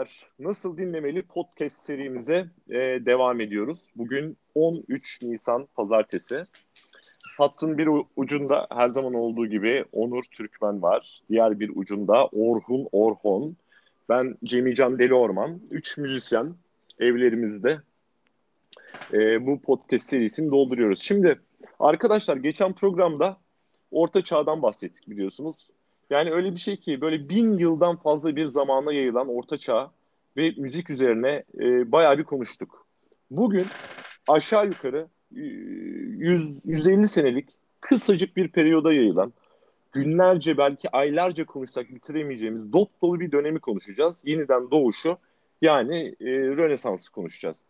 merhabalar. Nasıl Dinlemeli podcast serimize e, devam ediyoruz. Bugün 13 Nisan Pazartesi. Hattın bir ucunda her zaman olduğu gibi Onur Türkmen var. Diğer bir ucunda Orhun Orhon. Ben Cemil Can Deli Orman. Üç müzisyen evlerimizde e, bu podcast serisini dolduruyoruz. Şimdi arkadaşlar geçen programda Orta Çağ'dan bahsettik biliyorsunuz. Yani öyle bir şey ki böyle bin yıldan fazla bir zamana yayılan Orta Çağ ve müzik üzerine e, bayağı bir konuştuk. Bugün aşağı yukarı 100, 150 senelik kısacık bir periyoda yayılan günlerce belki aylarca konuşsak bitiremeyeceğimiz dop dolu bir dönemi konuşacağız. Yeniden doğuşu yani e, Rönesans'ı konuşacağız.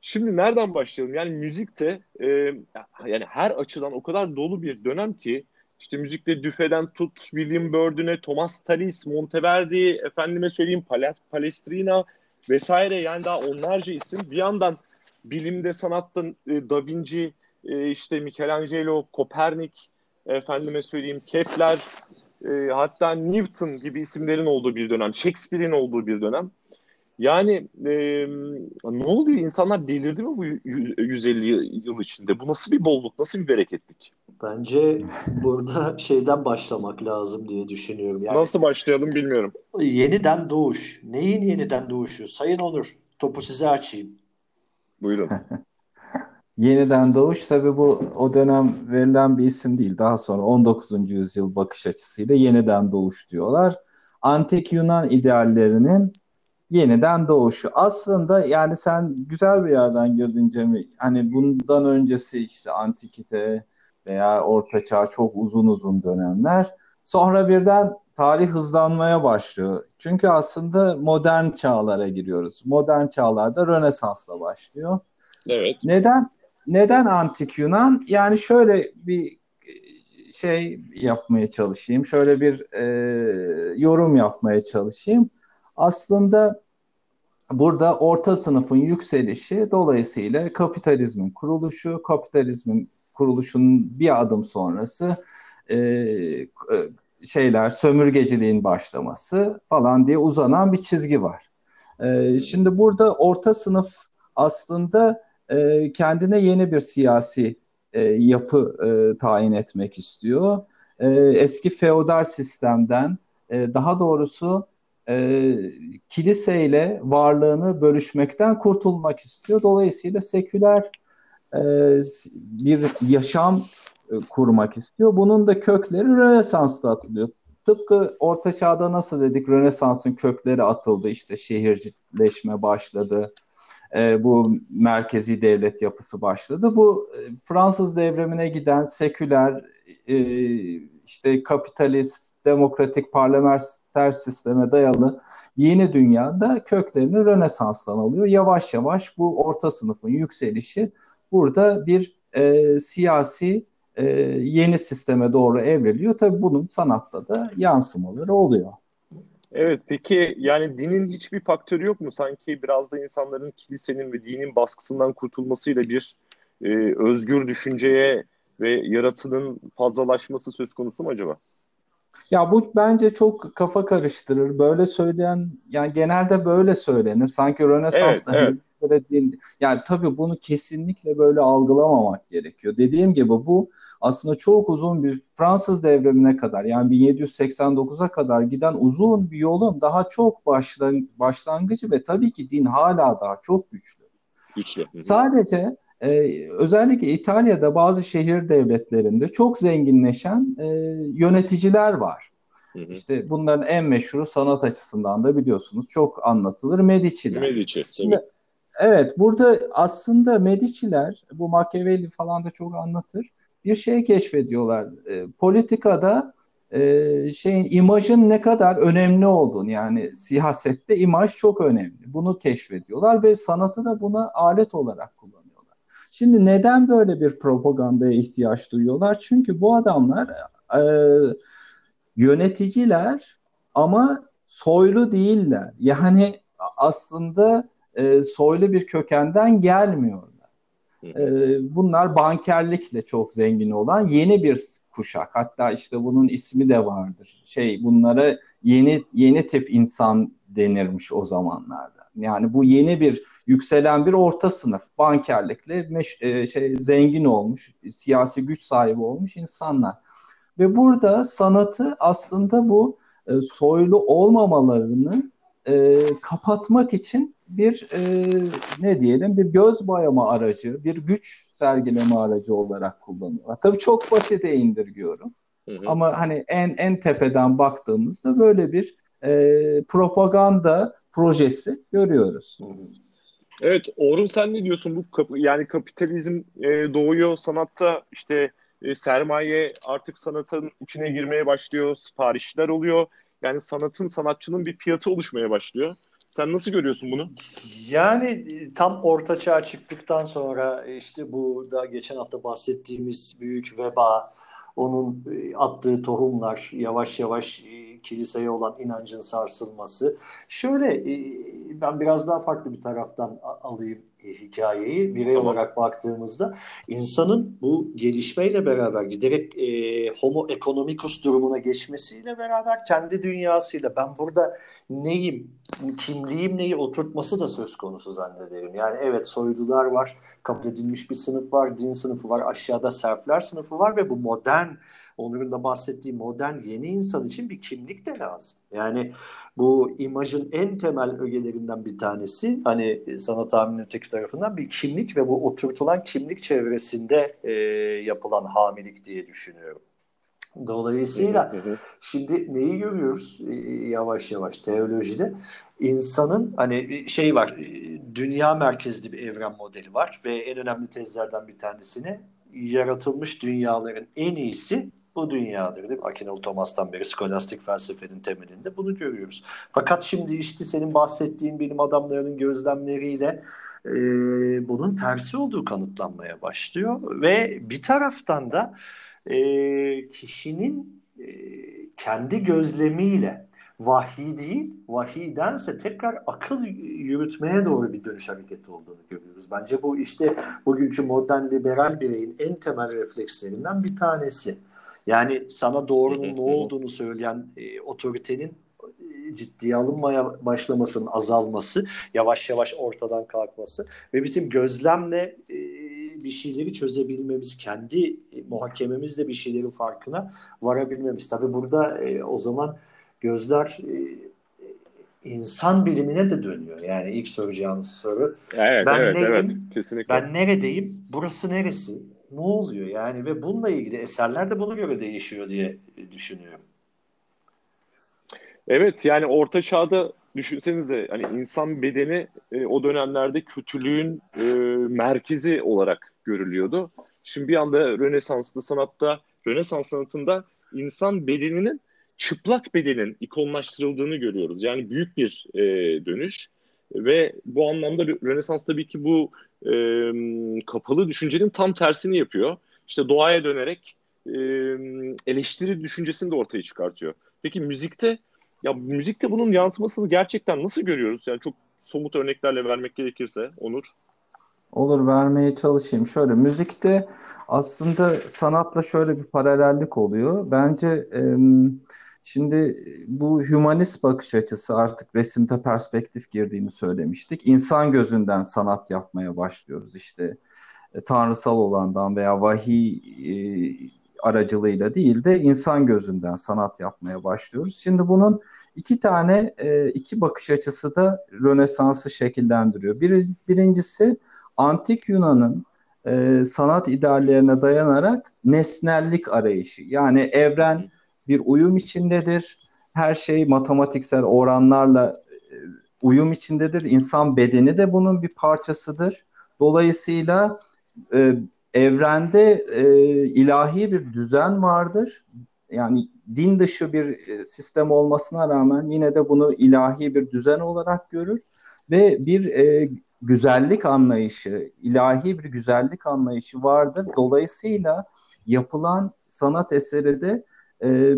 Şimdi nereden başlayalım? Yani müzikte e, yani her açıdan o kadar dolu bir dönem ki işte müzikte Düfe'den tut, William Burden'e, Thomas Tallis, Monteverdi, efendime söyleyeyim Palestrina vesaire yani daha onlarca isim. Bir yandan bilimde, sanatta e, Da Vinci, e, işte Michelangelo, Kopernik, efendime söyleyeyim Kepler, e, hatta Newton gibi isimlerin olduğu bir dönem, Shakespeare'in olduğu bir dönem. Yani e, ne oluyor? İnsanlar delirdi mi bu 150 yıl içinde? Bu nasıl bir bolluk, nasıl bir bereketlik? Bence burada şeyden başlamak lazım diye düşünüyorum. Yani, nasıl başlayalım bilmiyorum. Yeniden doğuş. Neyin yeniden doğuşu? Sayın Onur, topu size açayım. Buyurun. yeniden doğuş tabii bu o dönem verilen bir isim değil. Daha sonra 19. yüzyıl bakış açısıyla yeniden doğuş diyorlar. Antik Yunan ideallerinin yeniden doğuşu. Aslında yani sen güzel bir yerden girdin Cemil. Hani bundan öncesi işte antikite veya orta çağ çok uzun uzun dönemler. Sonra birden tarih hızlanmaya başlıyor. Çünkü aslında modern çağlara giriyoruz. Modern çağlarda Rönesans'la başlıyor. Evet. Neden neden antik Yunan? Yani şöyle bir şey yapmaya çalışayım. Şöyle bir e, yorum yapmaya çalışayım aslında burada orta sınıfın yükselişi dolayısıyla kapitalizmin kuruluşu, kapitalizmin kuruluşunun bir adım sonrası e, şeyler sömürgeciliğin başlaması falan diye uzanan bir çizgi var. E, şimdi burada orta sınıf aslında e, kendine yeni bir siyasi e, yapı e, tayin etmek istiyor. E, eski feodal sistemden e, daha doğrusu e, kiliseyle varlığını bölüşmekten kurtulmak istiyor. Dolayısıyla seküler e, bir yaşam e, kurmak istiyor. Bunun da kökleri Rönesans'ta atılıyor. Tıpkı Orta Çağ'da nasıl dedik Rönesans'ın kökleri atıldı işte şehirleşme başladı. E, bu merkezi devlet yapısı başladı. Bu e, Fransız devrimine giden seküler e, işte kapitalist, demokratik, parlamenter sisteme dayalı yeni dünyada köklerini Rönesans'tan alıyor. Yavaş yavaş bu orta sınıfın yükselişi burada bir e, siyasi e, yeni sisteme doğru evriliyor. Tabii bunun sanatta da yansımaları oluyor. Evet peki yani dinin hiçbir faktörü yok mu? Sanki biraz da insanların kilisenin ve dinin baskısından kurtulmasıyla bir e, özgür düşünceye ve yaratının fazlalaşması söz konusu mu acaba? Ya bu bence çok kafa karıştırır. Böyle söyleyen yani genelde böyle söylenir. Sanki Rönesans'ta evet, evet. değil. Yani tabii bunu kesinlikle böyle algılamamak gerekiyor. Dediğim gibi bu aslında çok uzun bir Fransız devrimine kadar yani 1789'a kadar giden uzun bir yolun daha çok başlang başlangıcı ve tabii ki din hala daha çok güçlü. Güçlü. Sadece ee, özellikle İtalya'da bazı şehir devletlerinde çok zenginleşen e, yöneticiler var. Hı hı. İşte bunların en meşhuru sanat açısından da biliyorsunuz çok anlatılır Medici'ler. Medici. Şimdi, evet burada aslında Medici'ler bu Machiavelli falan da çok anlatır. Bir şey keşfediyorlar. E, politikada e, şeyin imajın ne kadar önemli olduğunu yani siyasette imaj çok önemli. Bunu keşfediyorlar ve sanatı da buna alet olarak kullanıyorlar. Şimdi neden böyle bir propagandaya ihtiyaç duyuyorlar? Çünkü bu adamlar e, yöneticiler ama soylu değiller. Yani aslında e, soylu bir kökenden gelmiyorlar. E, bunlar bankerlikle çok zengin olan yeni bir kuşak. Hatta işte bunun ismi de vardır. Şey bunlara yeni yeni tip insan denirmiş o zamanlarda. Yani bu yeni bir yükselen bir orta sınıf, bankerlikle meş, e, şey zengin olmuş, siyasi güç sahibi olmuş insanlar. Ve burada sanatı aslında bu e, soylu olmamalarını e, kapatmak için bir e, ne diyelim bir göz boyama aracı, bir güç sergileme aracı olarak kullanıyorlar. Tabii çok basite indirgiyorum. Hı hı. Ama hani en en tepeden baktığımızda böyle bir e, propaganda projesi görüyoruz. Evet, Orhun sen ne diyorsun bu kap yani kapitalizm e, doğuyor sanatta işte e, sermaye artık sanatın içine girmeye başlıyor, siparişler oluyor. Yani sanatın, sanatçının bir fiyatı oluşmaya başlıyor. Sen nasıl görüyorsun bunu? Yani e, tam orta çağ çıktıktan sonra e, işte bu da geçen hafta bahsettiğimiz büyük veba, onun e, attığı tohumlar yavaş yavaş kiliseye olan inancın sarsılması. Şöyle ben biraz daha farklı bir taraftan alayım hikayeyi. Birey tamam. olarak baktığımızda insanın bu gelişmeyle beraber giderek e, homo economicus durumuna geçmesiyle beraber kendi dünyasıyla ben burada neyim, kimliğim neyi oturtması da söz konusu zannederim. Yani evet soylular var, kabul edilmiş bir sınıf var, din sınıfı var, aşağıda serfler sınıfı var ve bu modern Onur'un da bahsettiği modern yeni insan için bir kimlik de lazım. Yani bu imajın en temel ögelerinden bir tanesi hani sanat tahminin öteki tarafından bir kimlik ve bu oturtulan kimlik çevresinde e, yapılan hamilik diye düşünüyorum. Dolayısıyla şimdi neyi görüyoruz e, yavaş yavaş teolojide? İnsanın hani şey var, dünya merkezli bir evren modeli var ve en önemli tezlerden bir tanesini yaratılmış dünyaların en iyisi bu dünyadır. Değil mi? Akinalı Thomas'tan beri skolastik felsefenin temelinde bunu görüyoruz. Fakat şimdi işte senin bahsettiğin bilim adamlarının gözlemleriyle e, bunun tersi olduğu kanıtlanmaya başlıyor ve bir taraftan da e, kişinin e, kendi gözlemiyle vahiy değil, vahiydense tekrar akıl yürütmeye doğru bir dönüş hareketi olduğunu görüyoruz. Bence bu işte bugünkü modern liberal bireyin en temel reflekslerinden bir tanesi. Yani sana doğrunun ne olduğunu söyleyen e, otoritenin e, ciddiye alınmaya başlamasının azalması, yavaş yavaş ortadan kalkması ve bizim gözlemle e, bir şeyleri çözebilmemiz, kendi e, muhakememizle bir şeylerin farkına varabilmemiz. Tabii burada e, o zaman gözler e, insan bilimine de dönüyor. Yani ilk soracağınız soru. Evet, ben evet, neyim, evet. Kesinlikle. Ben neredeyim? Burası neresi? Ne oluyor yani ve bununla ilgili eserler de buna göre değişiyor diye düşünüyorum. Evet yani orta çağda düşünsenize hani insan bedeni e, o dönemlerde kötülüğün e, merkezi olarak görülüyordu. Şimdi bir anda Rönesanslı sanatta, Rönesans sanatında insan bedeninin çıplak bedenin ikonlaştırıldığını görüyoruz. Yani büyük bir e, dönüş ve bu anlamda Rönesans tabii ki bu e, kapalı düşüncenin tam tersini yapıyor. İşte doğaya dönerek e, eleştiri düşüncesini de ortaya çıkartıyor. Peki müzikte ya müzikte bunun yansımasını gerçekten nasıl görüyoruz? Yani çok somut örneklerle vermek gerekirse Onur. Olur vermeye çalışayım. Şöyle müzikte aslında sanatla şöyle bir paralellik oluyor. Bence e, Şimdi bu hümanist bakış açısı artık resimde perspektif girdiğini söylemiştik. İnsan gözünden sanat yapmaya başlıyoruz işte e, tanrısal olandan veya vahiy e, aracılığıyla değil de insan gözünden sanat yapmaya başlıyoruz. Şimdi bunun iki tane e, iki bakış açısı da Rönesans'ı şekillendiriyor. Bir, birincisi antik Yunan'ın e, sanat ideallerine dayanarak nesnellik arayışı. Yani evren bir uyum içindedir. Her şey matematiksel oranlarla e, uyum içindedir. İnsan bedeni de bunun bir parçasıdır. Dolayısıyla e, evrende e, ilahi bir düzen vardır. Yani din dışı bir e, sistem olmasına rağmen yine de bunu ilahi bir düzen olarak görür ve bir e, güzellik anlayışı, ilahi bir güzellik anlayışı vardır. Dolayısıyla yapılan sanat eseri de e,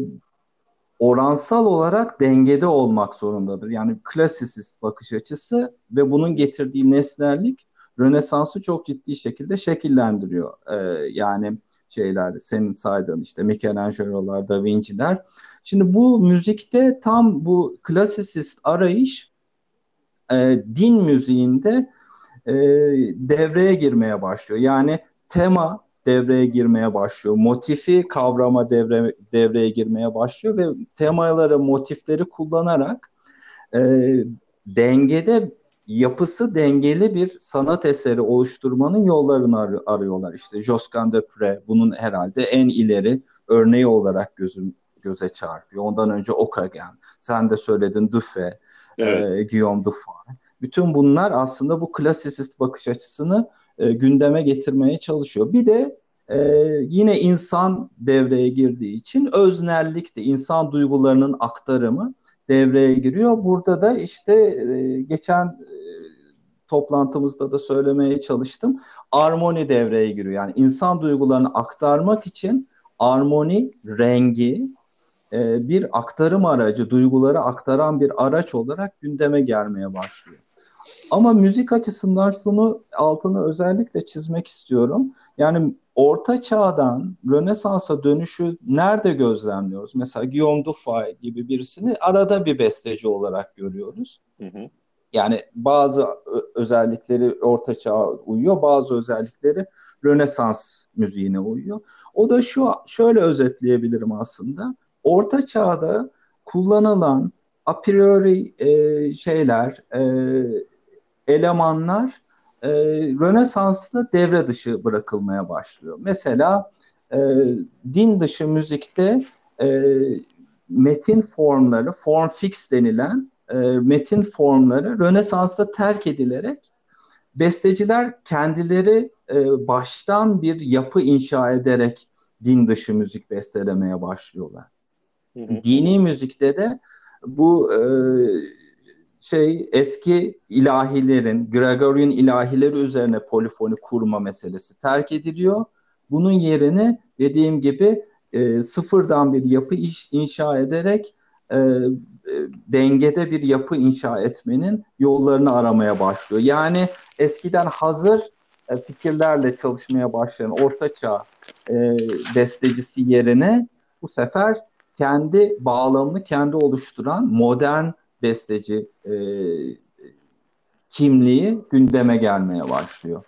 oransal olarak dengede olmak zorundadır. Yani klasisist bakış açısı ve bunun getirdiği nesnellik Rönesans'ı çok ciddi şekilde şekillendiriyor. Ee, yani şeyler senin saydığın işte Michelangelo'lar, Da Vinci'ler. Şimdi bu müzikte tam bu klasisist arayış e, din müziğinde e, devreye girmeye başlıyor. Yani tema devreye girmeye başlıyor. Motifi kavrama devre, devreye girmeye başlıyor ve temaları, motifleri kullanarak e, dengede yapısı dengeli bir sanat eseri oluşturmanın yollarını ar- arıyorlar. İşte Josquin de Pré bunun herhalde en ileri örneği olarak gözüm göze çarpıyor. Ondan önce Okagen, sen de söyledin Dufay, evet. e, Guillaume Dufay. Bütün bunlar aslında bu klasisist bakış açısını e, gündeme getirmeye çalışıyor. Bir de e, yine insan devreye girdiği için öznellik de insan duygularının aktarımı devreye giriyor. Burada da işte e, geçen e, toplantımızda da söylemeye çalıştım. Armoni devreye giriyor. Yani insan duygularını aktarmak için armoni, rengi e, bir aktarım aracı, duyguları aktaran bir araç olarak gündeme gelmeye başlıyor. Ama müzik açısından şunu altını özellikle çizmek istiyorum. Yani Orta Çağ'dan Rönesans'a dönüşü nerede gözlemliyoruz? Mesela Guillaume Dufay gibi birisini arada bir besteci olarak görüyoruz. Hı hı. Yani bazı özellikleri Orta Çağ'a uyuyor, bazı özellikleri Rönesans müziğine uyuyor. O da şu şöyle özetleyebilirim aslında. Orta Çağ'da kullanılan a priori e, şeyler, e, elemanlar e, Rönesans'ta devre dışı bırakılmaya başlıyor. Mesela e, din dışı müzikte e, metin formları, form fix denilen e, metin formları Rönesans'ta terk edilerek besteciler kendileri e, baştan bir yapı inşa ederek din dışı müzik bestelemeye başlıyorlar. Hı hı. Dini müzikte de bu e, şey eski ilahilerin, Gregorian ilahileri üzerine polifoni kurma meselesi terk ediliyor. Bunun yerine dediğim gibi e, sıfırdan bir yapı iş, inşa ederek e, e, dengede bir yapı inşa etmenin yollarını aramaya başlıyor. Yani eskiden hazır e, fikirlerle çalışmaya başlayan ortaçağ e, bestecisi yerine bu sefer kendi bağlamını kendi oluşturan modern besteci e, kimliği gündeme gelmeye başlıyor.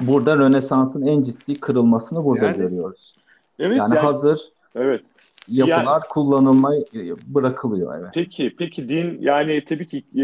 Burada Rönesans'ın en ciddi kırılmasını burada yani, görüyoruz. Evet, yani, yani hazır evet. yapılar yani, kullanılmaya bırakılıyor. Evet. Peki, peki din yani tabii ki e,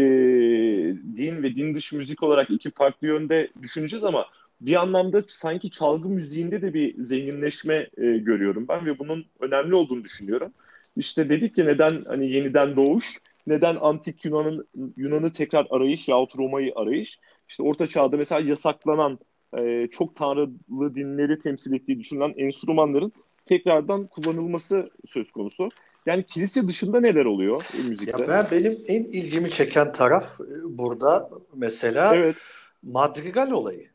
din ve din dışı müzik olarak iki farklı yönde düşüneceğiz ama bir anlamda sanki çalgı müziğinde de bir zenginleşme e, görüyorum ben ve bunun önemli olduğunu düşünüyorum. İşte dedik ki neden hani yeniden doğuş, neden antik Yunan'ın Yunan'ı tekrar arayış yahut Roma'yı arayış. İşte Orta Çağ'da mesela yasaklanan e, çok tanrılı dinleri temsil ettiği düşünülen enstrümanların tekrardan kullanılması söz konusu. Yani kilise dışında neler oluyor müzikte? Ya ben benim en ilgimi çeken taraf e, burada mesela evet. madrigal olayı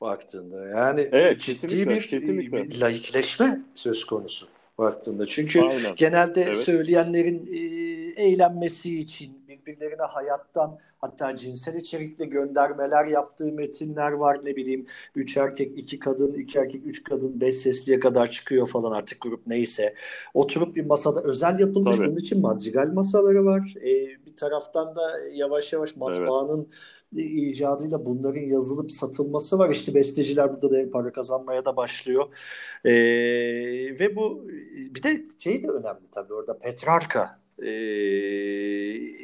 baktığında. Yani evet, ciddi bir, kesinlikle. bir laikleşme söz konusu baktığında. Çünkü Aynen. genelde evet. söyleyenlerin e, eğlenmesi için birbirlerine hayattan hatta cinsel içerikli göndermeler yaptığı metinler var ne bileyim üç erkek iki kadın iki erkek üç kadın beş sesliye kadar çıkıyor falan artık grup neyse oturup bir masada özel yapılmış Tabii. bunun için madrigal masaları var ee, bir taraftan da yavaş yavaş matbaanın evet icadıyla bunların yazılıp satılması var. İşte besteciler burada da para kazanmaya da başlıyor. Ee, ve bu bir de şey de önemli tabii orada Petrarka e,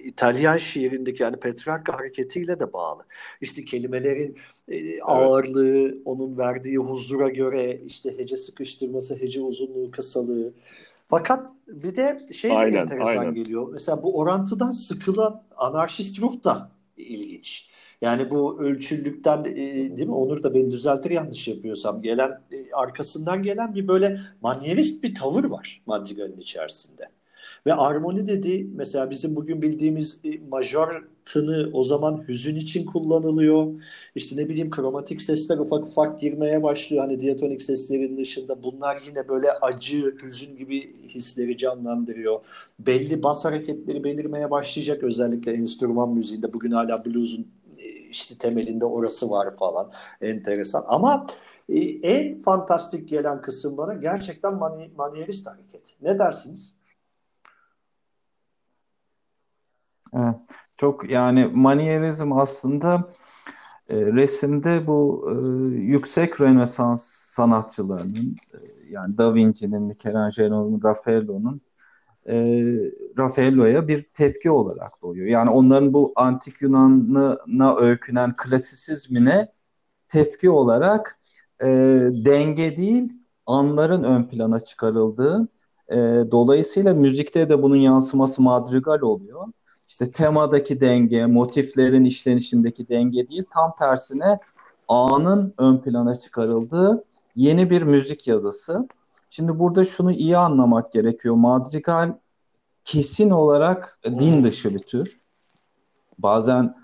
İtalyan şiirindeki yani Petrarca hareketiyle de bağlı. İşte kelimelerin e, ağırlığı, evet. onun verdiği huzura göre işte hece sıkıştırması, hece uzunluğu, kısalığı. Fakat bir de şey de aynen, enteresan aynen. geliyor. Mesela bu orantıdan sıkılan anarşist ruh da ilginç. Yani bu ölçüllükten e, değil mi? Onur da beni düzeltir yanlış yapıyorsam. Gelen e, arkasından gelen bir böyle manyerist bir tavır var Madrigal'in içerisinde. Ve armoni dedi mesela bizim bugün bildiğimiz e, majör tını o zaman hüzün için kullanılıyor. İşte ne bileyim kromatik sesler ufak ufak girmeye başlıyor. Hani diatonik seslerin dışında bunlar yine böyle acı, hüzün gibi hisleri canlandırıyor. Belli bas hareketleri belirmeye başlayacak özellikle enstrüman müziğinde. Bugün hala blues'un e, işte temelinde orası var falan. Enteresan. Ama e, en fantastik gelen kısım bana gerçekten mani, manierist hareket. Ne dersiniz? Çok yani manierizm aslında e, resimde bu e, yüksek Rönesans sanatçılarının e, yani Da Vinci'nin, Michelangelo'nun, Raffaello'nun e, Raffaello'ya bir tepki olarak doğuyor. Yani onların bu antik Yunan'ına öykünen klasisizmine tepki olarak e, denge değil anların ön plana çıkarıldığı e, dolayısıyla müzikte de bunun yansıması madrigal oluyor. İşte temadaki denge, motiflerin işlenişindeki denge değil tam tersine anın ön plana çıkarıldığı yeni bir müzik yazısı. Şimdi burada şunu iyi anlamak gerekiyor. Madrigal kesin olarak din dışı bir tür. Bazen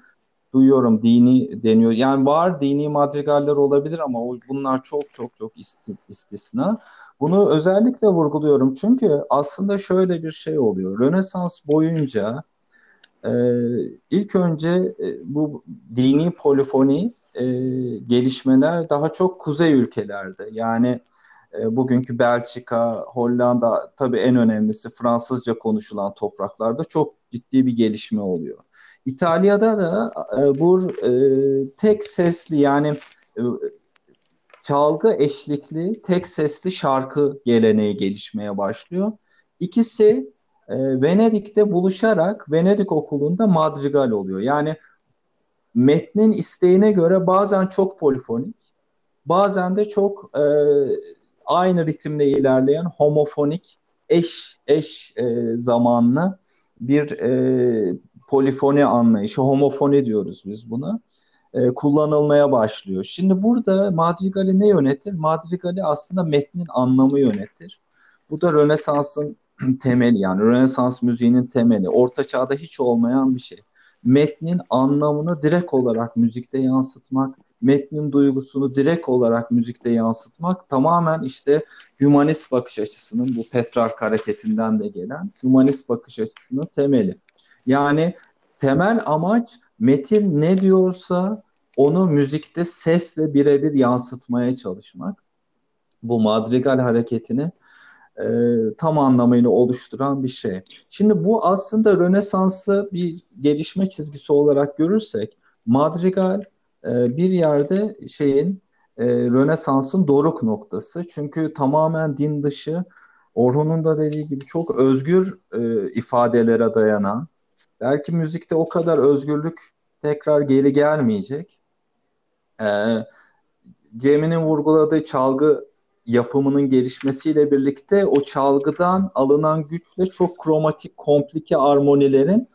duyuyorum dini deniyor. Yani var dini madrigaller olabilir ama bunlar çok çok çok istisna. Bunu özellikle vurguluyorum çünkü aslında şöyle bir şey oluyor. Rönesans boyunca e, ilk önce e, bu dini polifoni e, gelişmeler daha çok kuzey ülkelerde. Yani e, bugünkü Belçika, Hollanda tabii en önemlisi Fransızca konuşulan topraklarda çok ciddi bir gelişme oluyor. İtalya'da da e, bu e, tek sesli yani e, çalgı eşlikli tek sesli şarkı geleneği gelişmeye başlıyor. İkisi e, Venedik'te buluşarak Venedik okulunda madrigal oluyor. Yani metnin isteğine göre bazen çok polifonik, bazen de çok e, aynı ritimle ilerleyen homofonik eş eş e, zamanlı bir e, polifoni anlayışı, homofoni diyoruz biz buna, e, kullanılmaya başlıyor. Şimdi burada Madrigal'i ne yönetir? Madrigal'i aslında metnin anlamı yönetir. Bu da Rönesans'ın temeli yani Rönesans müziğinin temeli. Orta çağda hiç olmayan bir şey. Metnin anlamını direkt olarak müzikte yansıtmak, metnin duygusunu direkt olarak müzikte yansıtmak tamamen işte humanist bakış açısının bu Petrark hareketinden de gelen humanist bakış açısının temeli. Yani temel amaç metin ne diyorsa onu müzikte sesle birebir yansıtmaya çalışmak. Bu madrigal hareketini e, tam anlamıyla oluşturan bir şey. Şimdi bu aslında Rönesans'ı bir gelişme çizgisi olarak görürsek madrigal e, bir yerde şeyin e, Rönesans'ın doruk noktası. Çünkü tamamen din dışı Orhun'un da dediği gibi çok özgür e, ifadelere dayanan belki müzikte o kadar özgürlük tekrar geri gelmeyecek. E, Cem'in vurguladığı çalgı yapımının gelişmesiyle birlikte o çalgıdan alınan güçle çok kromatik, komplike armonilerin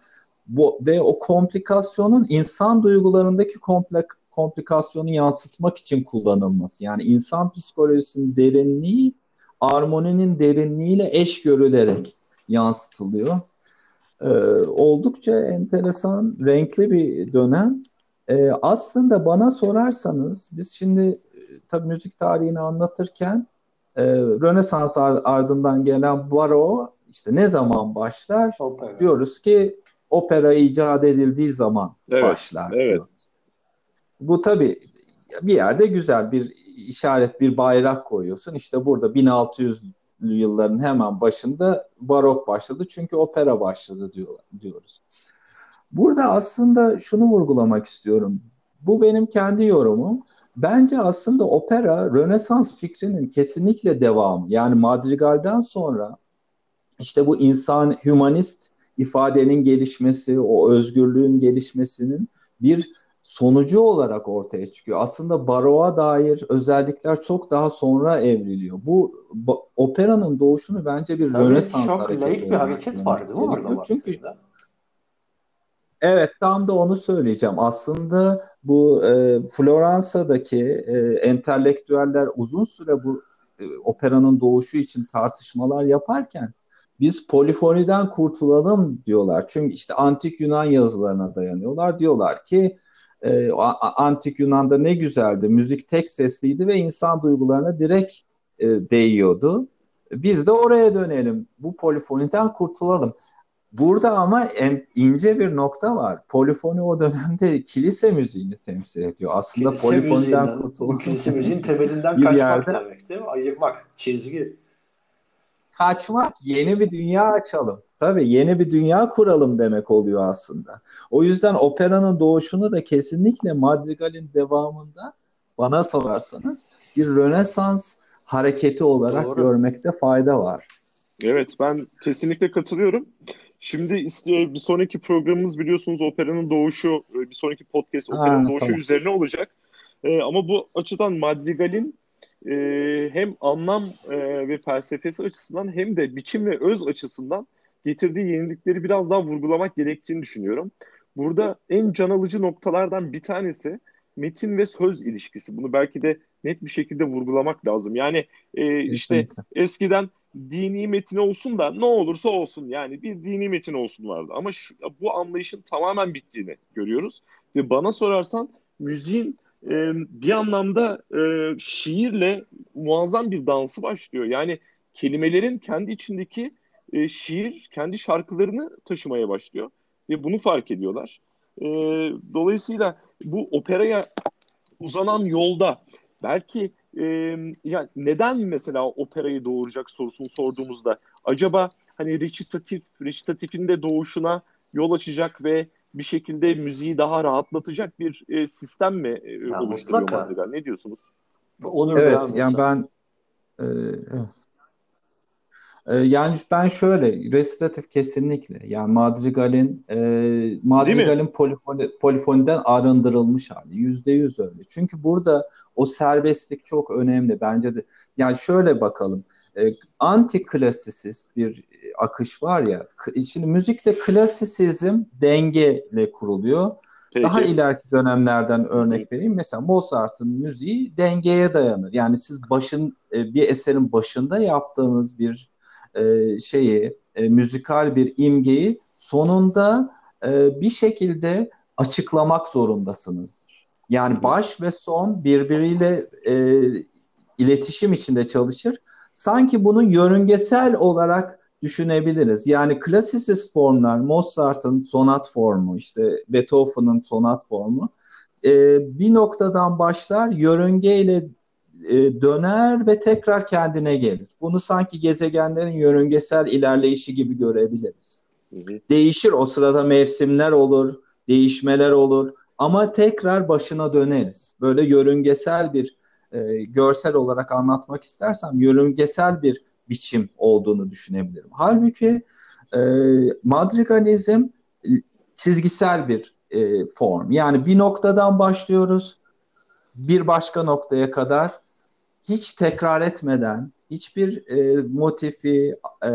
bu ve o komplikasyonun insan duygularındaki komplek, komplikasyonu yansıtmak için kullanılması. Yani insan psikolojisinin derinliği armoninin derinliğiyle eş görülerek yansıtılıyor. Ee, oldukça enteresan, renkli bir dönem. Ee, aslında bana sorarsanız biz şimdi tabii müzik tarihini anlatırken e, Rönesans ardından gelen baro işte ne zaman başlar? Opera. Diyoruz ki opera icat edildiği zaman evet, başlar evet. diyoruz. Bu tabii bir yerde güzel bir işaret, bir bayrak koyuyorsun. İşte burada 1600'lü yılların hemen başında barok başladı çünkü opera başladı diyor, diyoruz. Burada aslında şunu vurgulamak istiyorum. Bu benim kendi yorumum. Bence aslında opera Rönesans fikrinin kesinlikle devamı. Yani Madrigal'den sonra işte bu insan humanist ifadenin gelişmesi, o özgürlüğün gelişmesinin bir sonucu olarak ortaya çıkıyor. Aslında baroğa dair özellikler çok daha sonra evriliyor. Bu operanın doğuşunu bence bir Tabii Rönesans hareketi. Çok bir hareket var değil mi orada? Çünkü Evet tam da onu söyleyeceğim. Aslında bu e, Floransa'daki e, entelektüeller uzun süre bu e, operanın doğuşu için tartışmalar yaparken biz polifoniden kurtulalım diyorlar. Çünkü işte antik Yunan yazılarına dayanıyorlar. Diyorlar ki e, antik Yunan'da ne güzeldi. Müzik tek sesliydi ve insan duygularına direkt e, değiyordu. Biz de oraya dönelim. Bu polifoniden kurtulalım. Burada ama en ince bir nokta var. Polifoni o dönemde kilise müziğini temsil ediyor. Aslında kilise polifoniden kurtulmak. Kilise müziğin temelinden kaçmak yerde, demek değil mi? Ayırmak, çizgi. kaçmak, yeni bir dünya açalım. Tabii yeni bir dünya kuralım demek oluyor aslında. O yüzden operanın doğuşunu da kesinlikle Madrigal'in devamında bana sorarsanız bir Rönesans hareketi olarak Doğru. görmekte fayda var. Evet ben kesinlikle katılıyorum. Şimdi bir sonraki programımız biliyorsunuz operanın doğuşu, bir sonraki podcast operanın ha, doğuşu tamam. üzerine olacak. Ee, ama bu açıdan Madrigal'in e, hem anlam e, ve felsefesi açısından hem de biçim ve öz açısından getirdiği yenilikleri biraz daha vurgulamak gerektiğini düşünüyorum. Burada en can alıcı noktalardan bir tanesi metin ve söz ilişkisi. Bunu belki de net bir şekilde vurgulamak lazım. Yani e, işte eskiden dini metin olsun da ne olursa olsun yani bir dini metin olsun vardı. Ama şu, bu anlayışın tamamen bittiğini görüyoruz. Ve bana sorarsan müziğin e, bir anlamda e, şiirle muazzam bir dansı başlıyor. Yani kelimelerin kendi içindeki e, şiir kendi şarkılarını taşımaya başlıyor ve bunu fark ediyorlar. E, dolayısıyla bu operaya uzanan yolda belki e, ya neden mesela operayı doğuracak sorusunu sorduğumuzda acaba hani recitatif, recitatifin de doğuşuna yol açacak ve bir şekilde müziği daha rahatlatacak bir e, sistem mi e, ya oluşturuyor Madrigal? Ne diyorsunuz? Onur evet, yani ben e, e, yani ben şöyle resitatif kesinlikle yani Madrigal'in e, Madrigal'in polifoni, polifoniden arındırılmış hali yüzde yüz öyle. Çünkü burada o serbestlik çok önemli bence de. Yani şöyle bakalım e, anti klasisist bir akış var ya. Şimdi müzikte klasisizm dengeyle kuruluyor. Peki. Daha ileriki dönemlerden örnek vereyim. Mesela Mozart'ın müziği dengeye dayanır. Yani siz başın e, bir eserin başında yaptığınız bir e, şeyi, e, müzikal bir imgeyi sonunda bir şekilde açıklamak zorundasınızdır. Yani baş ve son birbiriyle iletişim içinde çalışır. Sanki bunu yörüngesel olarak düşünebiliriz. Yani klasisist formlar, Mozart'ın sonat formu, işte Beethoven'ın sonat formu e, bir noktadan başlar, yörüngeyle e, döner ve tekrar kendine gelir. Bunu sanki gezegenlerin yörüngesel ilerleyişi gibi görebiliriz. Hı hı. Değişir o sırada mevsimler olur, değişmeler olur ama tekrar başına döneriz. Böyle yörüngesel bir e, görsel olarak anlatmak istersem yörüngesel bir biçim olduğunu düşünebilirim. Halbuki e, madrigalizm e, çizgisel bir e, form. Yani bir noktadan başlıyoruz bir başka noktaya kadar hiç tekrar etmeden, hiçbir e, motifi, e,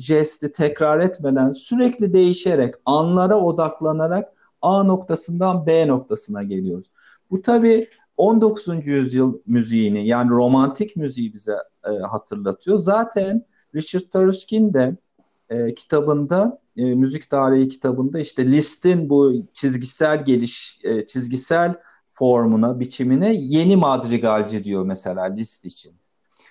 jesti tekrar etmeden sürekli değişerek, anlara odaklanarak A noktasından B noktasına geliyoruz. Bu tabii 19. yüzyıl müziğini yani romantik müziği bize e, hatırlatıyor. Zaten Richard Taruskin de e, kitabında e, müzik tarihi kitabında işte Liszt'in bu çizgisel geliş e, çizgisel formuna, biçimine yeni madrigalci diyor mesela Liszt için.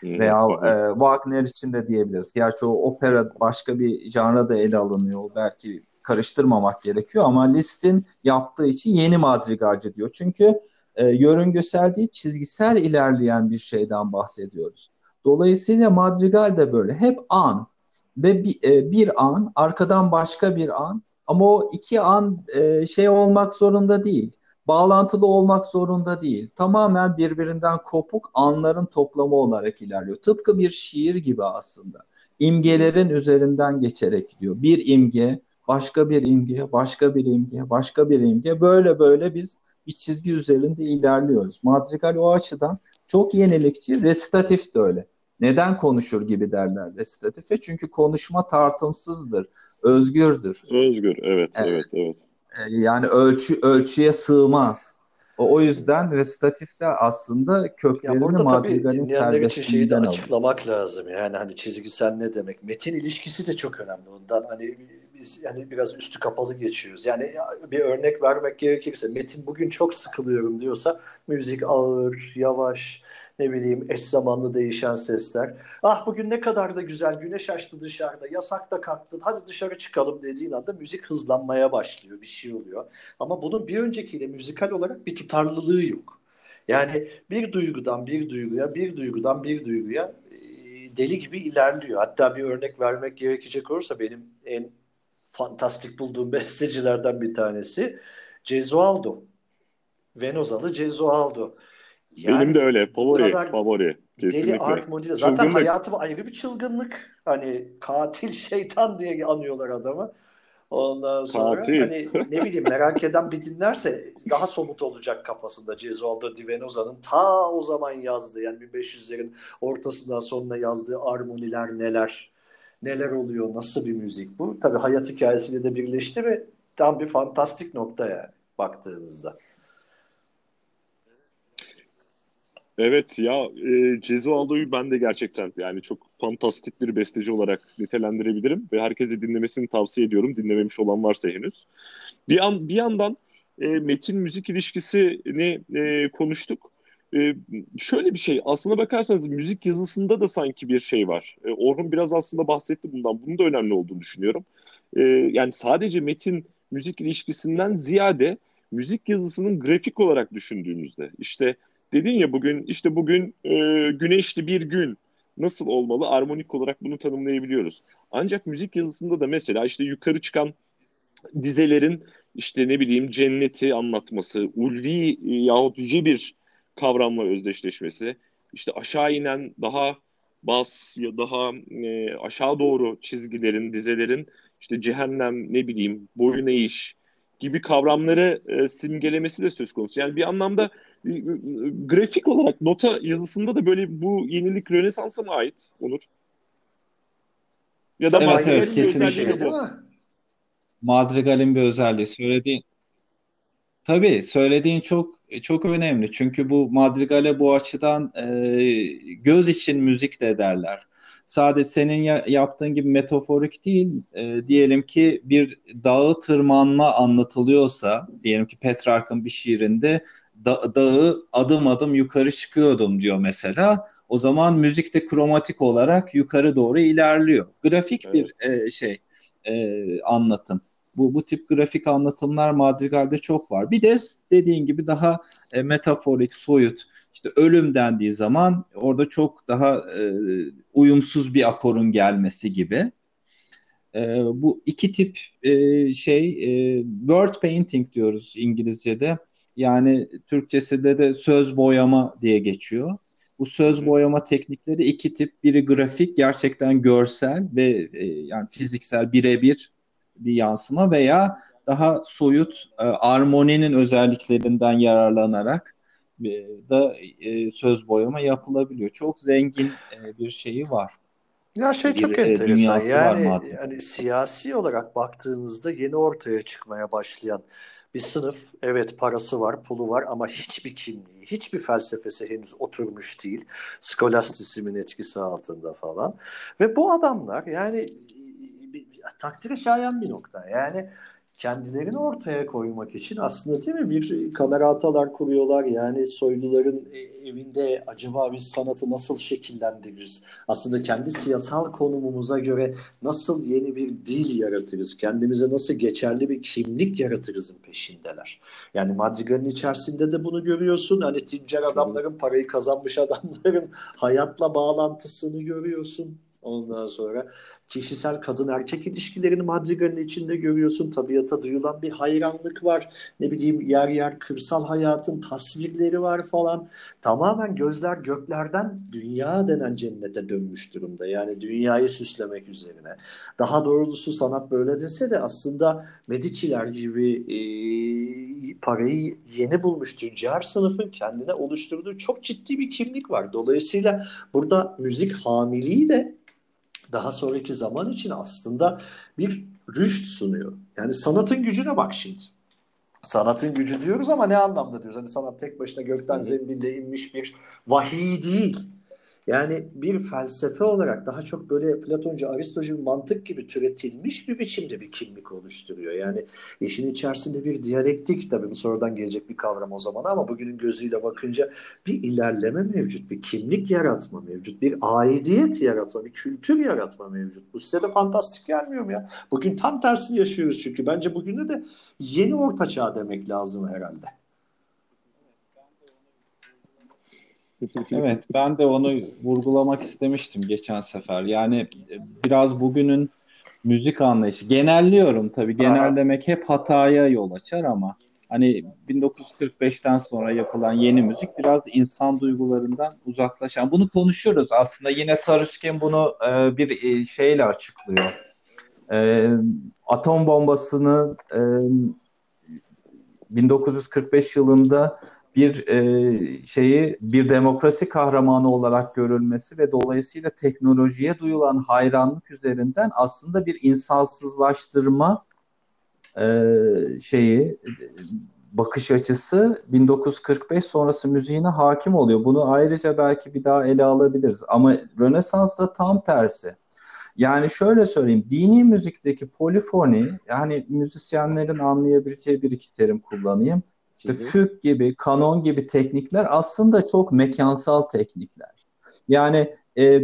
Veya e, Wagner için de diyebiliriz. Gerçi o opera başka bir janra da ele alınıyor. Belki karıştırmamak gerekiyor ama Liszt'in yaptığı için yeni madrigalci diyor. Çünkü e, yörüngesel değil çizgisel ilerleyen bir şeyden bahsediyoruz. Dolayısıyla madrigal de böyle. Hep an ve bir, e, bir an arkadan başka bir an ama o iki an e, şey olmak zorunda değil. Bağlantılı olmak zorunda değil. Tamamen birbirinden kopuk anların toplamı olarak ilerliyor. Tıpkı bir şiir gibi aslında. İmgelerin üzerinden geçerek gidiyor. Bir imge, başka bir imge, başka bir imge, başka bir imge. Böyle böyle biz bir çizgi üzerinde ilerliyoruz. Madrigal o açıdan çok yenilikçi, resitatif de öyle. Neden konuşur gibi derler resitatife? Çünkü konuşma tartımsızdır, özgürdür. Özgür, evet, evet, evet. evet. Yani ölçü ölçüye sığmaz. O, o yüzden resitatif de aslında köklerini Madrigal'in serbestliğinden alır. açıklamak lazım. Yani hani çizgisel ne demek? Metin ilişkisi de çok önemli. Ondan hani biz yani biraz üstü kapalı geçiyoruz. Yani bir örnek vermek gerekirse Metin bugün çok sıkılıyorum diyorsa müzik ağır, yavaş, ne bileyim eş zamanlı değişen sesler. Ah bugün ne kadar da güzel güneş açtı dışarıda yasak da kalktın hadi dışarı çıkalım dediğin anda müzik hızlanmaya başlıyor bir şey oluyor. Ama bunun bir öncekiyle müzikal olarak bir tutarlılığı yok. Yani bir duygudan bir duyguya bir duygudan bir duyguya deli gibi ilerliyor. Hatta bir örnek vermek gerekecek olursa benim en fantastik bulduğum bestecilerden bir tanesi Cezualdo. Venozalı Cezualdo. Yani Benim de öyle. Favori. Favori. Kesinlikle. Deli armoniyle. Zaten çılgınlık. hayatım ayrı bir çılgınlık. Hani katil şeytan diye anıyorlar adamı. Ondan sonra Katil. hani ne bileyim merak eden bir dinlerse daha somut olacak kafasında Cezualdo Di Venoza'nın ta o zaman yazdığı yani 1500'lerin ortasından sonuna yazdığı armoniler neler neler oluyor nasıl bir müzik bu tabi hayat hikayesiyle de birleşti ve tam bir fantastik nokta yani baktığınızda. Evet ya e, Cezualdo'yu ben de gerçekten yani çok fantastik bir besteci olarak nitelendirebilirim ve herkese dinlemesini tavsiye ediyorum. Dinlememiş olan varsa henüz. Bir an bir yandan e, metin müzik ilişkisini e, konuştuk. E, şöyle bir şey aslına bakarsanız müzik yazısında da sanki bir şey var. E, Orhun biraz aslında bahsetti bundan. Bunun da önemli olduğunu düşünüyorum. E, yani sadece metin müzik ilişkisinden ziyade müzik yazısının grafik olarak düşündüğünüzde işte dedin ya bugün işte bugün e, güneşli bir gün nasıl olmalı armonik olarak bunu tanımlayabiliyoruz. Ancak müzik yazısında da mesela işte yukarı çıkan dizelerin işte ne bileyim cenneti anlatması, ulvi e, yahut yüce bir kavramla özdeşleşmesi, işte aşağı inen daha bas ya daha e, aşağı doğru çizgilerin, dizelerin işte cehennem ne bileyim boyun eğiş gibi kavramları e, simgelemesi de söz konusu. Yani bir anlamda grafik olarak nota yazısında da böyle bu yenilik Rönesans'a mı ait Onur? Ya da evet, evet, kesinlikle. Bu. Madrigal'in bir özelliği. Söylediğin Tabii söylediğin çok çok önemli. Çünkü bu Madrigal'e bu açıdan e, göz için müzik de derler. Sadece senin ya, yaptığın gibi metaforik değil. E, diyelim ki bir dağı tırmanma anlatılıyorsa, diyelim ki Petrarch'ın bir şiirinde da, dağı adım adım yukarı çıkıyordum diyor mesela. O zaman müzik de kromatik olarak yukarı doğru ilerliyor. Grafik evet. bir e, şey e, anlatım. Bu, bu tip grafik anlatımlar Madrigal'de çok var. Bir de dediğin gibi daha e, metaforik, soyut. İşte ölüm dendiği zaman orada çok daha e, uyumsuz bir akorun gelmesi gibi. E, bu iki tip e, şey e, word painting diyoruz İngilizce'de. Yani Türkçesinde de söz boyama diye geçiyor. Bu söz boyama teknikleri iki tip. Biri grafik, gerçekten görsel ve e, yani fiziksel birebir bir yansıma veya daha soyut e, armoninin özelliklerinden yararlanarak e, da e, söz boyama yapılabiliyor. Çok zengin e, bir şeyi var. Ya şey bir, çok e, enteresan. Yani, yani siyasi olarak baktığınızda yeni ortaya çıkmaya başlayan bir sınıf evet parası var, pulu var ama hiçbir kimliği, hiçbir felsefesi henüz oturmuş değil. Skolastisimin etkisi altında falan. Ve bu adamlar yani takdire şayan bir nokta. Yani kendilerini ortaya koymak için aslında değil mi bir kamera atalar kuruyorlar? Yani soyluların e, evinde acaba biz sanatı nasıl şekillendiririz? Aslında kendi siyasal konumumuza göre nasıl yeni bir dil yaratırız? Kendimize nasıl geçerli bir kimlik yaratırızın peşindeler. Yani Madrigal'in içerisinde de bunu görüyorsun. Hani tüccar adamların parayı kazanmış adamların hayatla bağlantısını görüyorsun. Ondan sonra kişisel kadın erkek ilişkilerini Madrigal'in içinde görüyorsun. Tabiata duyulan bir hayranlık var. Ne bileyim yer yer kırsal hayatın tasvirleri var falan. Tamamen gözler göklerden dünya denen cennete dönmüş durumda. Yani dünyayı süslemek üzerine. Daha doğrusu sanat böyle dese de aslında Medici'ler gibi e, parayı yeni bulmuş tüccar sınıfın kendine oluşturduğu çok ciddi bir kimlik var. Dolayısıyla burada müzik hamiliği de daha sonraki zaman için aslında bir rüşt sunuyor. Yani sanatın gücüne bak şimdi. Sanatın gücü diyoruz ama ne anlamda diyoruz? Hani sanat tek başına gökten zembille inmiş bir vahiy değil. Yani bir felsefe olarak daha çok böyle Platoncu, Aristocu mantık gibi türetilmiş bir biçimde bir kimlik oluşturuyor. Yani işin içerisinde bir diyalektik tabii bu sonradan gelecek bir kavram o zaman ama bugünün gözüyle bakınca bir ilerleme mevcut, bir kimlik yaratma mevcut, bir aidiyet yaratma, bir kültür yaratma mevcut. Bu size de fantastik gelmiyor mu ya? Bugün tam tersini yaşıyoruz çünkü. Bence bugünde de yeni orta çağ demek lazım herhalde. Evet ben de onu vurgulamak istemiştim geçen sefer. Yani e, biraz bugünün müzik anlayışı. Genelliyorum tabii. Genellemek hep hataya yol açar ama hani 1945'ten sonra yapılan yeni müzik biraz insan duygularından uzaklaşan. Bunu konuşuyoruz aslında. Yine Taruskin bunu e, bir e, şeyle açıklıyor. E, atom bombasını e, 1945 yılında bir e, şeyi bir demokrasi kahramanı olarak görülmesi ve dolayısıyla teknolojiye duyulan hayranlık üzerinden aslında bir insansızlaştırma e, şeyi bakış açısı 1945 sonrası müziğine hakim oluyor. Bunu ayrıca belki bir daha ele alabiliriz. Ama Rönesans'ta tam tersi. Yani şöyle söyleyeyim, dini müzikteki polifoni, yani müzisyenlerin anlayabileceği bir iki terim kullanayım. İşte füg gibi, kanon gibi teknikler aslında çok mekansal teknikler. Yani e,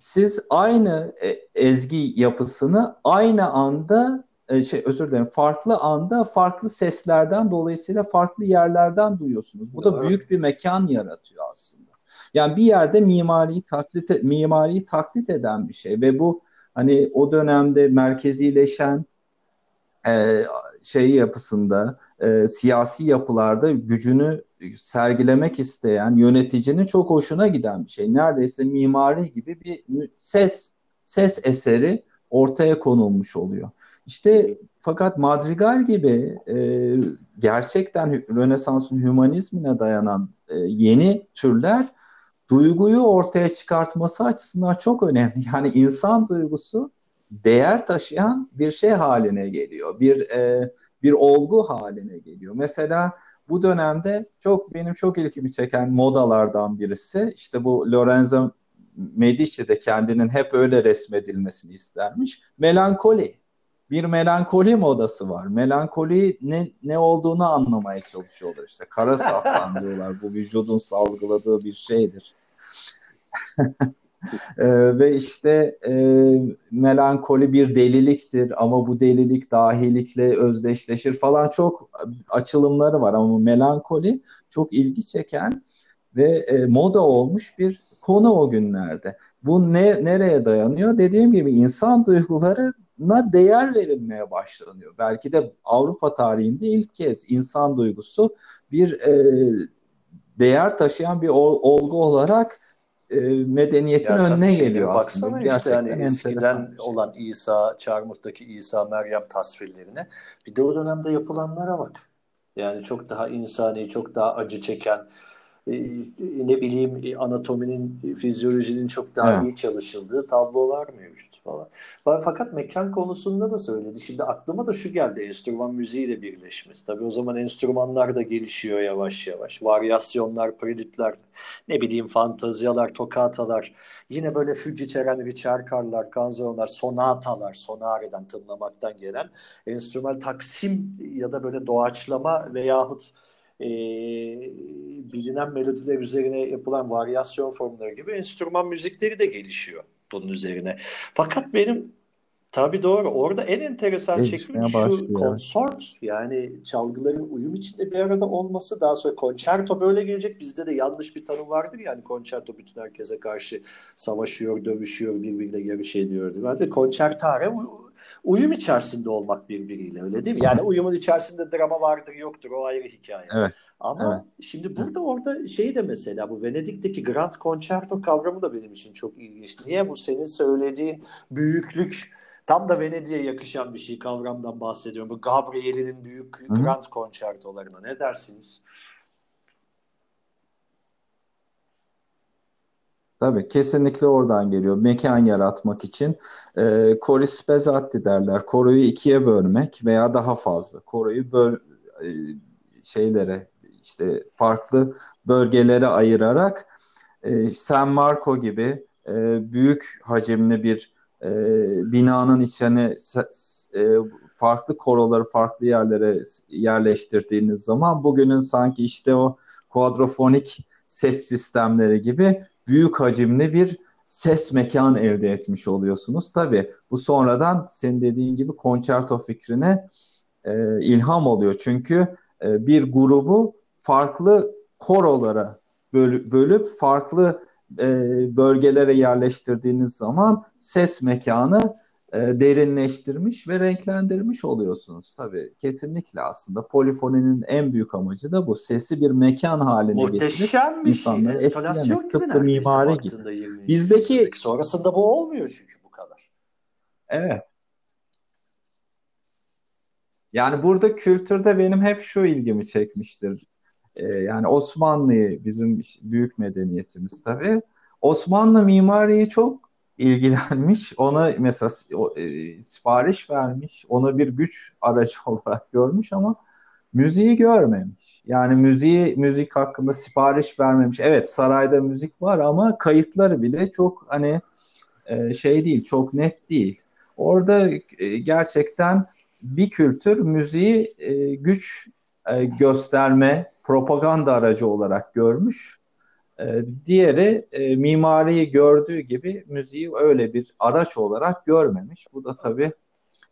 siz aynı e, ezgi yapısını aynı anda e, şey özür dilerim farklı anda farklı seslerden dolayısıyla farklı yerlerden duyuyorsunuz. Bu da büyük bir mekan yaratıyor aslında. Yani bir yerde mimariyi taklit e, mimariyi taklit eden bir şey ve bu hani o dönemde merkezileşen e, şey yapısında e, siyasi yapılarda gücünü sergilemek isteyen yöneticinin çok hoşuna giden bir şey. Neredeyse mimari gibi bir ses ses eseri ortaya konulmuş oluyor. İşte fakat Madrigal gibi e, gerçekten Rönesans'ın hümanizmine dayanan e, yeni türler duyguyu ortaya çıkartması açısından çok önemli. Yani insan duygusu değer taşıyan bir şey haline geliyor. Bir e, bir olgu haline geliyor. Mesela bu dönemde çok benim çok ilgimi çeken modalardan birisi işte bu Lorenzo Medici de kendinin hep öyle resmedilmesini istermiş. Melankoli. Bir melankoli modası var. Melankoli ne, ne olduğunu anlamaya çalışıyorlar işte. Kara safran diyorlar. Bu vücudun salgıladığı bir şeydir. e, ve işte e, melankoli bir deliliktir ama bu delilik dahilikle özdeşleşir falan çok açılımları var ama melankoli çok ilgi çeken ve e, moda olmuş bir konu o günlerde. Bu ne nereye dayanıyor? Dediğim gibi insan duygularına değer verilmeye başlanıyor. Belki de Avrupa tarihinde ilk kez insan duygusu bir e, değer taşıyan bir olgu olarak e, medeniyetin ya, önüne geliyor baksana aslında. Işte hani eskiden şey. olan İsa, Çarmıh'taki İsa, Meryem tasvirlerine bir de o dönemde yapılanlara bak. Yani çok daha insani, çok daha acı çeken, e, ne bileyim e, anatominin, fizyolojinin çok daha evet. iyi çalışıldığı tablolar mevcut falan. Fakat mekan konusunda da söyledi. Şimdi aklıma da şu geldi enstrüman müziğiyle birleşmesi. Tabii o zaman enstrümanlar da gelişiyor yavaş yavaş. Varyasyonlar, prelütler, ne bileyim fantaziyalar, tokatalar, yine böyle füg içeren ricerkarlar, kanzonlar, sonatalar, sonareden tınlamaktan gelen enstrüman taksim ya da böyle doğaçlama veyahut e, bilinen melodiler üzerine yapılan varyasyon formları gibi enstrüman müzikleri de gelişiyor bunun üzerine. Fakat benim Tabii doğru. Orada en enteresan şekli şu konsort yani çalgıların uyum içinde bir arada olması daha sonra konçerto böyle gelecek. Bizde de yanlış bir tanım vardır yani konçerto bütün herkese karşı savaşıyor, dövüşüyor, birbiriyle yarış ediyordu. Ben de konçertare uyum içerisinde olmak birbiriyle öyle değil mi? Yani uyumun içerisinde drama vardır yoktur o ayrı hikaye. Evet. Ama evet. şimdi burada orada şey de mesela bu Venedik'teki Grand Concerto kavramı da benim için çok ilginç. Niye bu senin söylediğin büyüklük tam da Venedik'e yakışan bir şey kavramdan bahsediyorum. Bu Gabriel'in büyük Hı. Grand Concerto'larına ne dersiniz? Tabii kesinlikle oradan geliyor. Mekan yaratmak için e, koris bezatti derler. Koroyu ikiye bölmek veya daha fazla. Koroyu böl e, şeylere işte farklı bölgelere ayırarak e, San Marco gibi e, büyük hacimli bir e, binanın içine e, farklı koroları farklı yerlere yerleştirdiğiniz zaman bugünün sanki işte o kuadrofonik ses sistemleri gibi büyük hacimli bir ses mekan elde etmiş oluyorsunuz. Tabii bu sonradan senin dediğin gibi konçerto fikrine e, ilham oluyor. Çünkü e, bir grubu farklı korolara bölüp farklı e, bölgelere yerleştirdiğiniz zaman ses mekanı e, derinleştirmiş ve renklendirmiş oluyorsunuz tabii. Kesinlikle aslında polifoninin en büyük amacı da bu. Sesi bir mekan haline Muhteşem bir şey. Gibi Tıpkı mimari gibi. Bizdeki sonrasında bu olmuyor çünkü bu kadar. Evet. Yani burada kültürde benim hep şu ilgimi çekmiştir. Ee, yani Osmanlı bizim büyük medeniyetimiz tabii. Osmanlı mimariyi çok ilgilenmiş. Ona mesela e, sipariş vermiş. Ona bir güç aracı olarak görmüş ama müziği görmemiş. Yani müziği müzik hakkında sipariş vermemiş. Evet sarayda müzik var ama kayıtları bile çok hani e, şey değil, çok net değil. Orada e, gerçekten bir kültür müziği e, güç e, gösterme, propaganda aracı olarak görmüş. E, diğeri e, mimariyi gördüğü gibi müziği öyle bir araç olarak görmemiş. Bu da tabii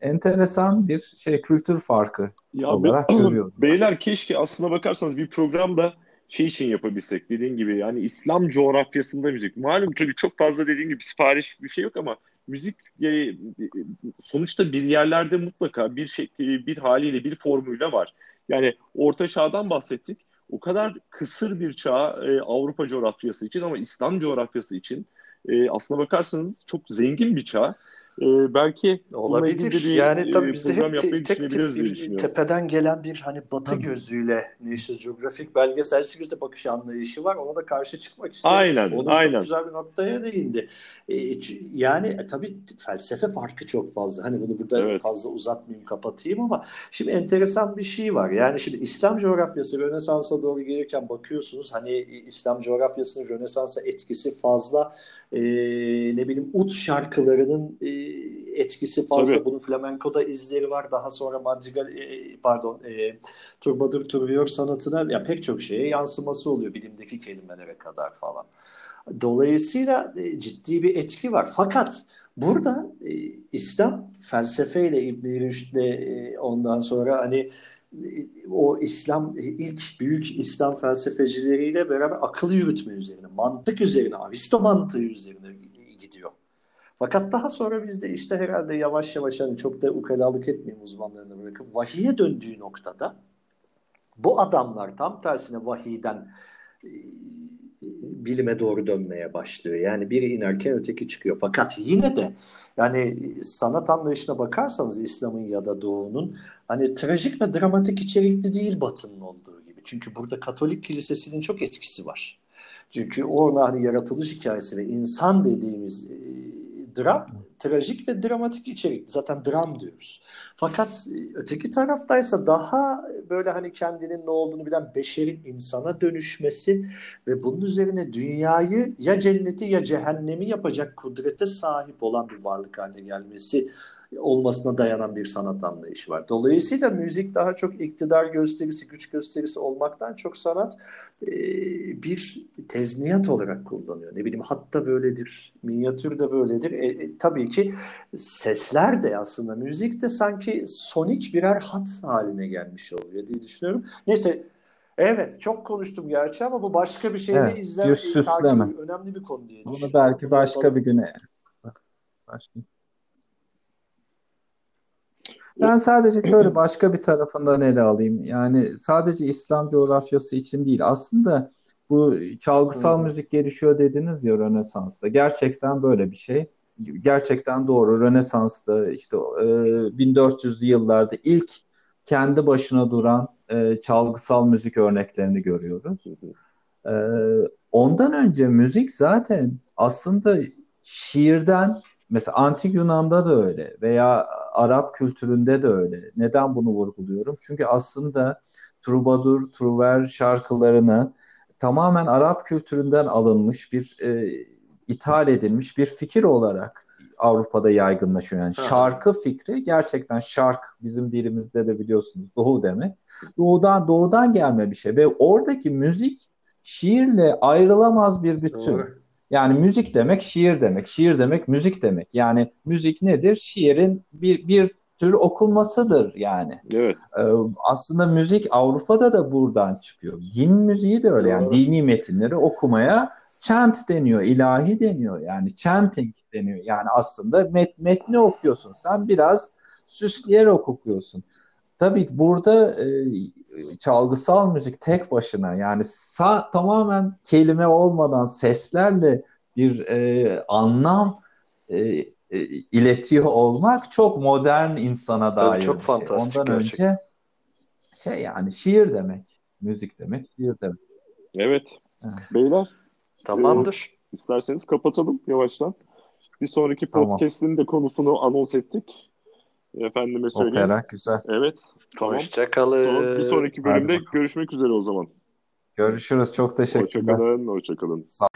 enteresan bir şey kültür farkı ya olarak be, görüyorum. Beyler keşke aslına bakarsanız bir programda şey için yapabilsek dediğin gibi yani İslam coğrafyasında müzik. Malum tabii çok fazla dediğin gibi sipariş bir şey yok ama müzik e, sonuçta bir yerlerde mutlaka bir şekli, bir haliyle, bir formuyla var. Yani Orta Çağ'dan bahsettik. O kadar kısır bir çağ e, Avrupa coğrafyası için ama İslam coğrafyası için e, aslına bakarsanız çok zengin bir çağ e, belki olabilir. Bir, yani tabii bizde hep tek, tek bir tepeden gelen bir hani batı Tabii. gözüyle National Geographic belgeselci gözle bakış anlayışı var. Ona da karşı çıkmak istedim. Aynen. O da aynen. çok güzel bir noktaya değindi. E, yani e, tabii felsefe farkı çok fazla. Hani bunu burada evet. fazla uzatmayayım kapatayım ama şimdi enteresan bir şey var. Yani şimdi İslam coğrafyası Rönesans'a doğru gelirken bakıyorsunuz hani İslam coğrafyasının Rönesans'a etkisi fazla e, ne bileyim ut şarkılarının e, etkisi fazla. Tabii. Bunun flamenkoda izleri var. Daha sonra madrigal e, pardon e, turbadır turviyor sanatına ya pek çok şeye yansıması oluyor bilimdeki kelimelere kadar falan. Dolayısıyla e, ciddi bir etki var. Fakat burada e, İslam felsefeyle İbn Rüşd'le e, ondan sonra hani o İslam ilk büyük İslam felsefecileriyle beraber akıl yürütme üzerine, mantık üzerine, Aristo mantığı üzerine. Fakat daha sonra bizde işte herhalde yavaş yavaş hani çok da ukalalık etmeyeyim uzmanlarına bırakıp vahiye döndüğü noktada bu adamlar tam tersine vahiyden bilime doğru dönmeye başlıyor. Yani biri inerken öteki çıkıyor. Fakat yine de yani sanat anlayışına bakarsanız İslam'ın ya da Doğu'nun hani trajik ve dramatik içerikli değil Batı'nın olduğu gibi. Çünkü burada Katolik kilisesinin çok etkisi var. Çünkü orada hani yaratılış hikayesi ve insan dediğimiz dram, trajik ve dramatik içerik. Zaten dram diyoruz. Fakat e, öteki taraftaysa daha böyle hani kendinin ne olduğunu bilen beşerin insana dönüşmesi ve bunun üzerine dünyayı ya cenneti ya cehennemi yapacak kudrete sahip olan bir varlık haline gelmesi olmasına dayanan bir sanat anlayışı var. Dolayısıyla müzik daha çok iktidar gösterisi, güç gösterisi olmaktan çok sanat e, bir tezniyat olarak kullanıyor. Ne bileyim hatta böyledir, minyatür de böyledir. E, e, tabii ki sesler de aslında müzik de sanki sonik birer hat haline gelmiş oluyor diye düşünüyorum. Neyse Evet çok konuştum gerçi ama bu başka bir şeyde evet, izler, takip önemli bir konu diye. Bunu belki başka bir güne başka. Ben sadece şöyle başka bir tarafından ele alayım. Yani sadece İslam coğrafyası için değil. Aslında bu çalgısal müzik gelişiyor dediniz ya Rönesans'ta. Gerçekten böyle bir şey. Gerçekten doğru. Rönesans'ta işte e, 1400'lü yıllarda ilk kendi başına duran e, çalgısal müzik örneklerini görüyoruz. E, ondan önce müzik zaten aslında şiirden Mesela antik Yunan'da da öyle veya Arap kültüründe de öyle. Neden bunu vurguluyorum? Çünkü aslında trubadur, truver şarkılarını tamamen Arap kültüründen alınmış bir e, ithal edilmiş bir fikir olarak Avrupa'da yaygınlaşıyor. Yani şarkı fikri gerçekten şark bizim dilimizde de biliyorsunuz doğu demek. Doğudan doğudan gelme bir şey ve oradaki müzik şiirle ayrılamaz bir bütün. Doğru. Yani müzik demek şiir demek, şiir demek müzik demek. Yani müzik nedir? Şiirin bir, bir tür okunmasıdır yani. Evet. Ee, aslında müzik Avrupa'da da buradan çıkıyor. Din müziği de öyle yani Evet. dini metinleri okumaya chant deniyor, ilahi deniyor. Yani chanting deniyor. Yani aslında met, metni okuyorsun. Sen biraz süsleyerek okuyorsun. Tabii ki burada e, çalgısal müzik tek başına yani sa- tamamen kelime olmadan seslerle bir e, anlam e, e, iletiyor olmak çok modern insana Tabii dair çok şey. fantastik Ondan gerçekten. önce şey yani şiir demek, müzik demek, şiir demek. Evet. Evet. Beyler Tamamdır. isterseniz kapatalım yavaştan. Bir sonraki Tamam. podcast'in de konusunu anons ettik. Efendime söyleyeyim. Opera güzel. Evet. Tamam. Hoşçakalın. Bir sonraki bölümde görüşmek üzere o zaman. Görüşürüz. Çok teşekkürler. Hoşçakalın. Hoşçakalın. Sağ